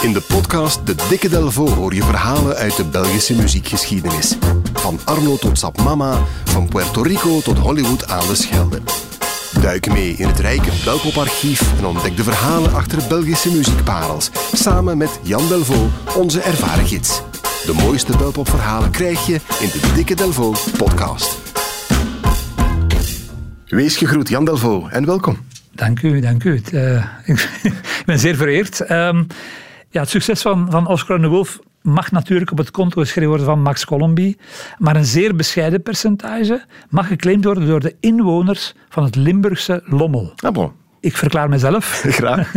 In de podcast De Dikke Delvo hoor je verhalen uit de Belgische muziekgeschiedenis. Van Arno tot Sap Mama, van Puerto Rico tot Hollywood aan de Schelde. Duik mee in het rijke Belpoparchief en ontdek de verhalen achter Belgische muziekparels. Samen met Jan Delvo, onze ervaren gids. De mooiste Belpopverhalen krijg je in de Dikke Delvo podcast. Wees gegroet, Jan Delvo, en welkom. Dank u, dank u. Uh, ik ben zeer vereerd. Um, ja, het succes van, van Oscar de Wolf mag natuurlijk op het konto geschreven worden van Max Colombi, maar een zeer bescheiden percentage mag geclaimd worden door de inwoners van het Limburgse Lommel. Ah, bon. Ik verklaar mezelf. Graag.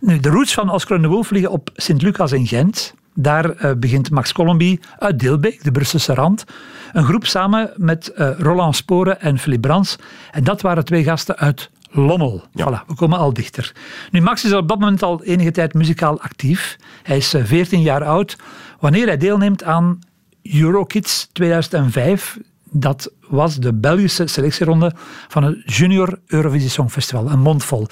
nu, de roots van Oscar de Wolf liggen op Sint-Lucas in Gent. Daar uh, begint Max Colombi uit Dilbeek, de Brusselse rand. Een groep samen met uh, Roland Sporen en Philippe Brands. En dat waren twee gasten uit Lommel. Voilà, we komen al dichter. Nu, Max is op dat moment al enige tijd muzikaal actief. Hij is 14 jaar oud. Wanneer hij deelneemt aan Eurokids 2005, dat was de Belgische selectieronde van het Junior Eurovisie Songfestival. Een mond vol.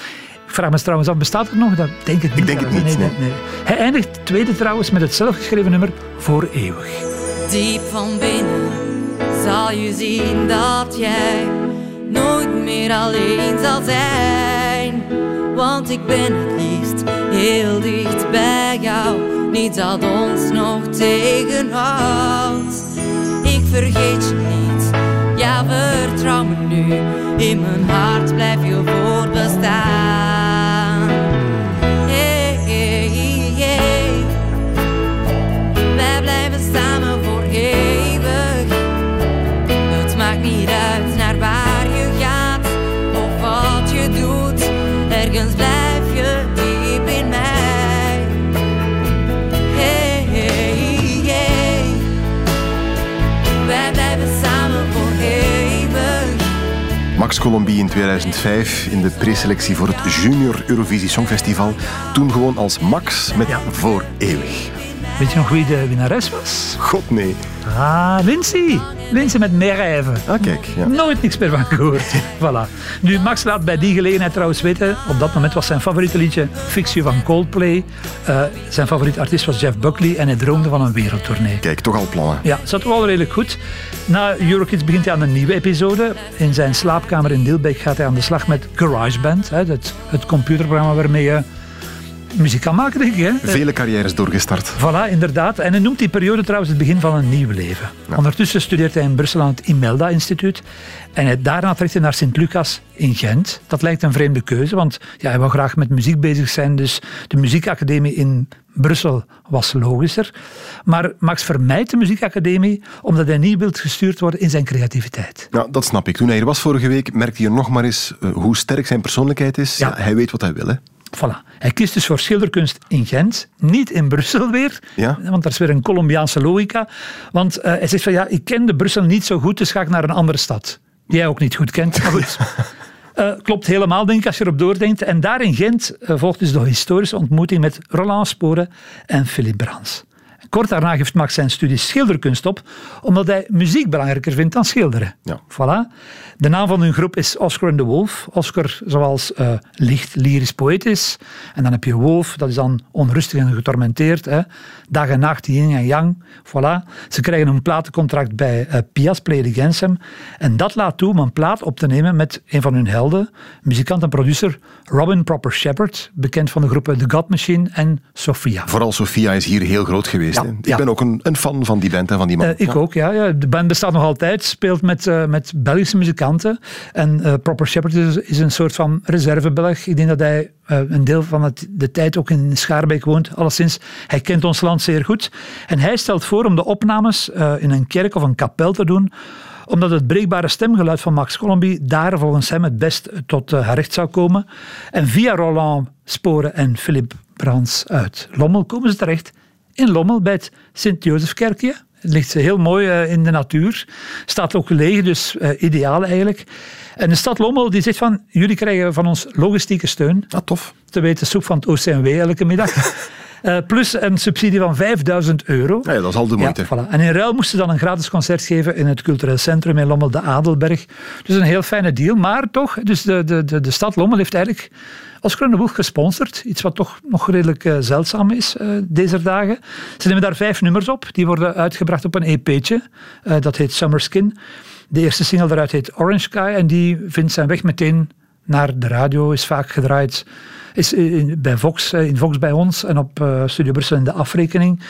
Ik vraag me trouwens af, bestaat het nog? Dat denk ik niet. Ik denk het niet. Nee, nee, nee. Hij eindigt tweede trouwens met het zelfgeschreven nummer Voor Eeuwig. Diep van binnen zal je zien dat jij nooit meer alleen zal zijn. Want ik ben het liefst heel dicht bij jou. Niets dat ons nog tegenhoudt. Ik vergeet je niet, ja vertrouw me nu. In mijn hart blijf je Max Colombi in 2005 in de preselectie voor het Junior Eurovisie Songfestival. Toen gewoon als Max met Ja. Voor Eeuwig. Weet je nog wie de winnares was? God nee. Ah, Lindsay. Lindsay met Merijven. Ah, kijk. Ja. Nooit niks meer van gehoord. voilà. Nu, Max laat bij die gelegenheid trouwens weten, op dat moment was zijn favoriete liedje Fix You van Coldplay. Eh, zijn favoriete artiest was Jeff Buckley en hij droomde van een wereldtournee. Kijk, toch al plannen. Ja, zat wel redelijk goed. Na Eurokids begint hij aan een nieuwe episode. In zijn slaapkamer in Dilbeek gaat hij aan de slag met GarageBand, hè, het, het computerprogramma waarmee je muziek kan maken, denk ik. Hè? Vele carrières doorgestart. Voilà, inderdaad. En hij noemt die periode trouwens het begin van een nieuw leven. Ondertussen studeert hij in Brussel aan het Imelda-instituut. En hij, daarna trekt hij naar Sint-Lucas in Gent. Dat lijkt een vreemde keuze, want ja, hij wil graag met muziek bezig zijn. Dus de muziekacademie in Brussel was logischer. Maar Max vermijdt de muziekacademie omdat hij niet wil gestuurd worden in zijn creativiteit. Ja, dat snap ik. Toen hij er was vorige week, merkte je nog maar eens eh, hoe sterk zijn persoonlijkheid is. Ja. hij weet wat hij wil. Hè. Voilà. Hij kiest dus voor schilderkunst in Gent, niet in Brussel weer, Ja. want dat is weer een Colombiaanse logica. Want eh, hij zegt van ja, ik kende Brussel niet zo goed, dus ga ik naar een andere stad. Die hij ook niet goed kent, maar goed. Eh, klopt helemaal, denk ik, als je erop doordenkt. En daar in Gent eh, volgt dus de historische ontmoeting met Roland Sporen en Philippe Brands. Kort daarna geeft Max zijn studie schilderkunst op, omdat hij muziek belangrijker vindt dan schilderen. Ja. Voilà. De naam van hun groep is Oscar and the Wolf. Oscar zoals eh, licht, lyrisch, poëtisch. En dan heb je Wolf, dat is dan onrustig en getormenteerd. Hè. Dag en nacht, yin en yang. Voilà. Ze krijgen een platencontract bij eh, Pias, Play Them. En dat laat toe om een plaat op te nemen met een van hun helden, muzikant en producer Robin Proper Shepherd, bekend van de groepen The God Machine en Sophia. Vooral Sophia is hier heel groot geweest. Ja. Ik ja. ben ook een, een fan van die band en van die man. Eh, ik Ja. ook, ja, ja. De band bestaat nog altijd, speelt met, eh, met Belgische muzikanten. En eh, Proper Shepherd is, is een soort van reserve-Belg. Ik denk dat hij een deel van het, de tijd ook in Schaarbeek woont. Alleszins, hij kent ons land zeer goed. En hij stelt voor om de opnames in een kerk of een kapel te doen omdat het breekbare stemgeluid van Max Colombi daar volgens hem het best tot recht zou komen. En via Roland Sporen en Philippe Brands uit Lommel komen ze terecht in Lommel bij het Sint-Jozefkerkje. Het ligt heel mooi eh, in de natuur. Staat ook leeg, dus eh, ideaal eigenlijk. En de stad Lommel die zegt van, jullie krijgen van ons logistieke steun. Ah, tof. Te weten soep van het OCMW elke middag. Uh, plus een subsidie van 5000 euro. Ja, dat is al de moeite. Ja, voilà. En in ruil moesten ze dan een gratis concert geven in het cultureel centrum in Lommel, de Adelberg. Dus een heel fijne deal. Maar toch, dus de, de, de, de stad Lommel heeft eigenlijk Oscar de Boeg gesponsord. Iets wat toch nog redelijk uh, zeldzaam is uh, deze dagen. Ze nemen daar vijf nummers op. Die worden uitgebracht op een EP'tje. Uh, dat heet Summer Skin. De eerste single daaruit heet Orange Sky. En die vindt zijn weg meteen naar de radio. Is vaak gedraaid is in, bij Vox, in Vox bij ons en op Studio Brussel in de afrekening.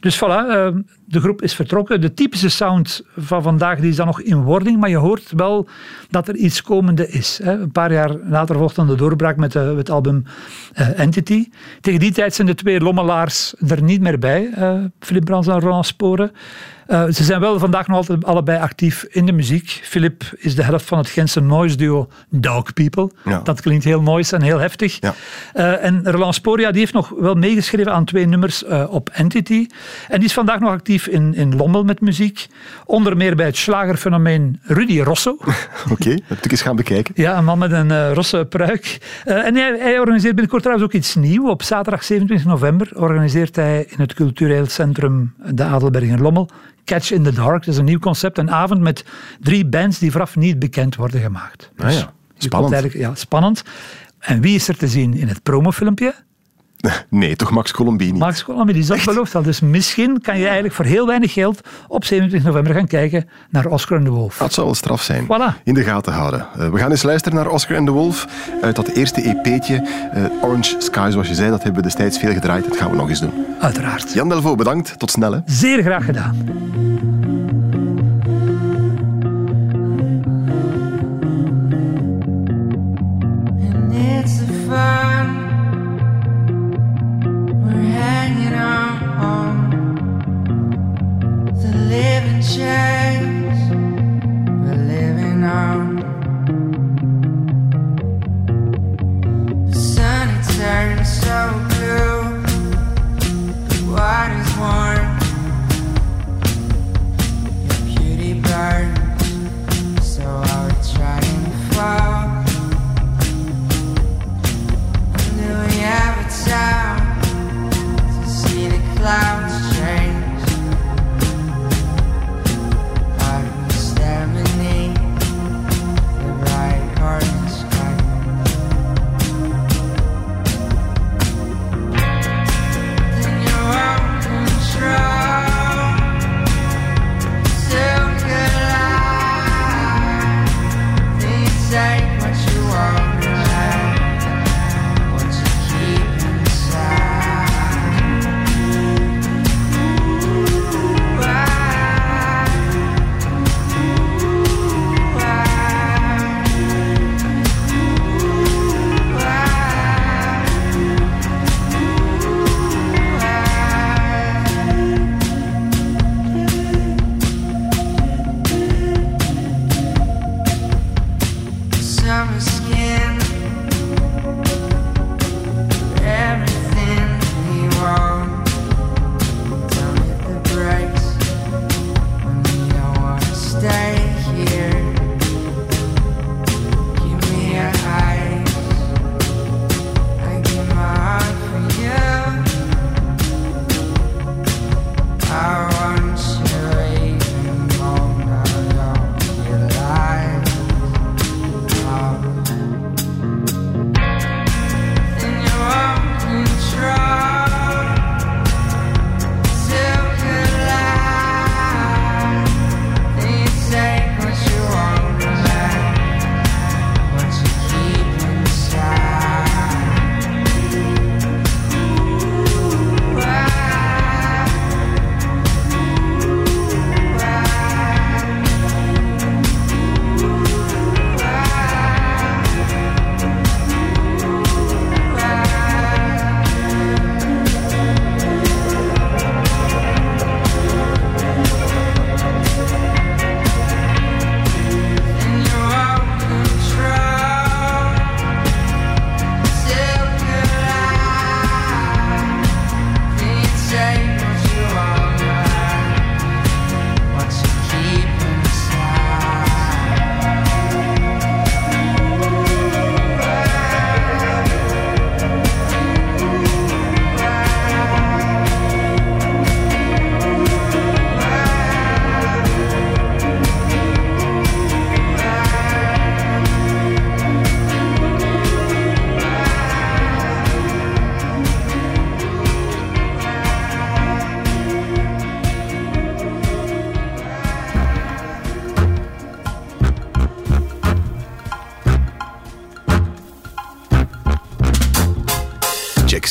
Dus voilà, de groep is vertrokken. De typische sound van vandaag die is dan nog in wording, maar je hoort wel dat er iets komende is. Een paar jaar later volgt dan de doorbraak met het album Entity. Tegen die tijd zijn de twee lommelaars er niet meer bij, Philip Brands en Roland Sporen. Uh, ze zijn wel vandaag nog altijd allebei actief in de muziek. Philip is de helft van het Gentse noise duo Dog People. Ja. Dat klinkt heel noise en heel heftig. Ja. Uh, en Roland Sporia die heeft nog wel meegeschreven aan twee nummers uh, op Entity. En die is vandaag nog actief in, in Lommel met muziek. Onder meer bij het slagerfenomeen Rudy Rosso. Oké, okay, dat ik eens gaan bekijken. Ja, een man met een uh, rosse pruik. En hij, hij, organiseert binnenkort trouwens ook iets nieuws. Op zaterdag 27 november organiseert hij in het cultureel centrum De Adelberg in Lommel Catch in the Dark. Dat is een nieuw concept. Een avond met drie bands die vooraf niet bekend worden gemaakt. Dus ah ja, spannend. Ja, spannend. En wie is er te zien in het promofilmpje? Nee, toch Max Colombini. Max Colombini, dat belooft al. Dus misschien kan je eigenlijk voor heel weinig geld op 27 november gaan kijken naar Oscar en de Wolf. Dat zou wel straf zijn. Voilà. In de gaten houden. Uh, we gaan eens luisteren naar Oscar en de Wolf. Uit dat eerste EP'tje, uh, Orange Sky, zoals je zei, dat hebben we destijds veel gedraaid. Dat gaan we nog eens doen. Uiteraard. Jan Delvaux, bedankt. Tot snel. Hè. Zeer graag gedaan. shine.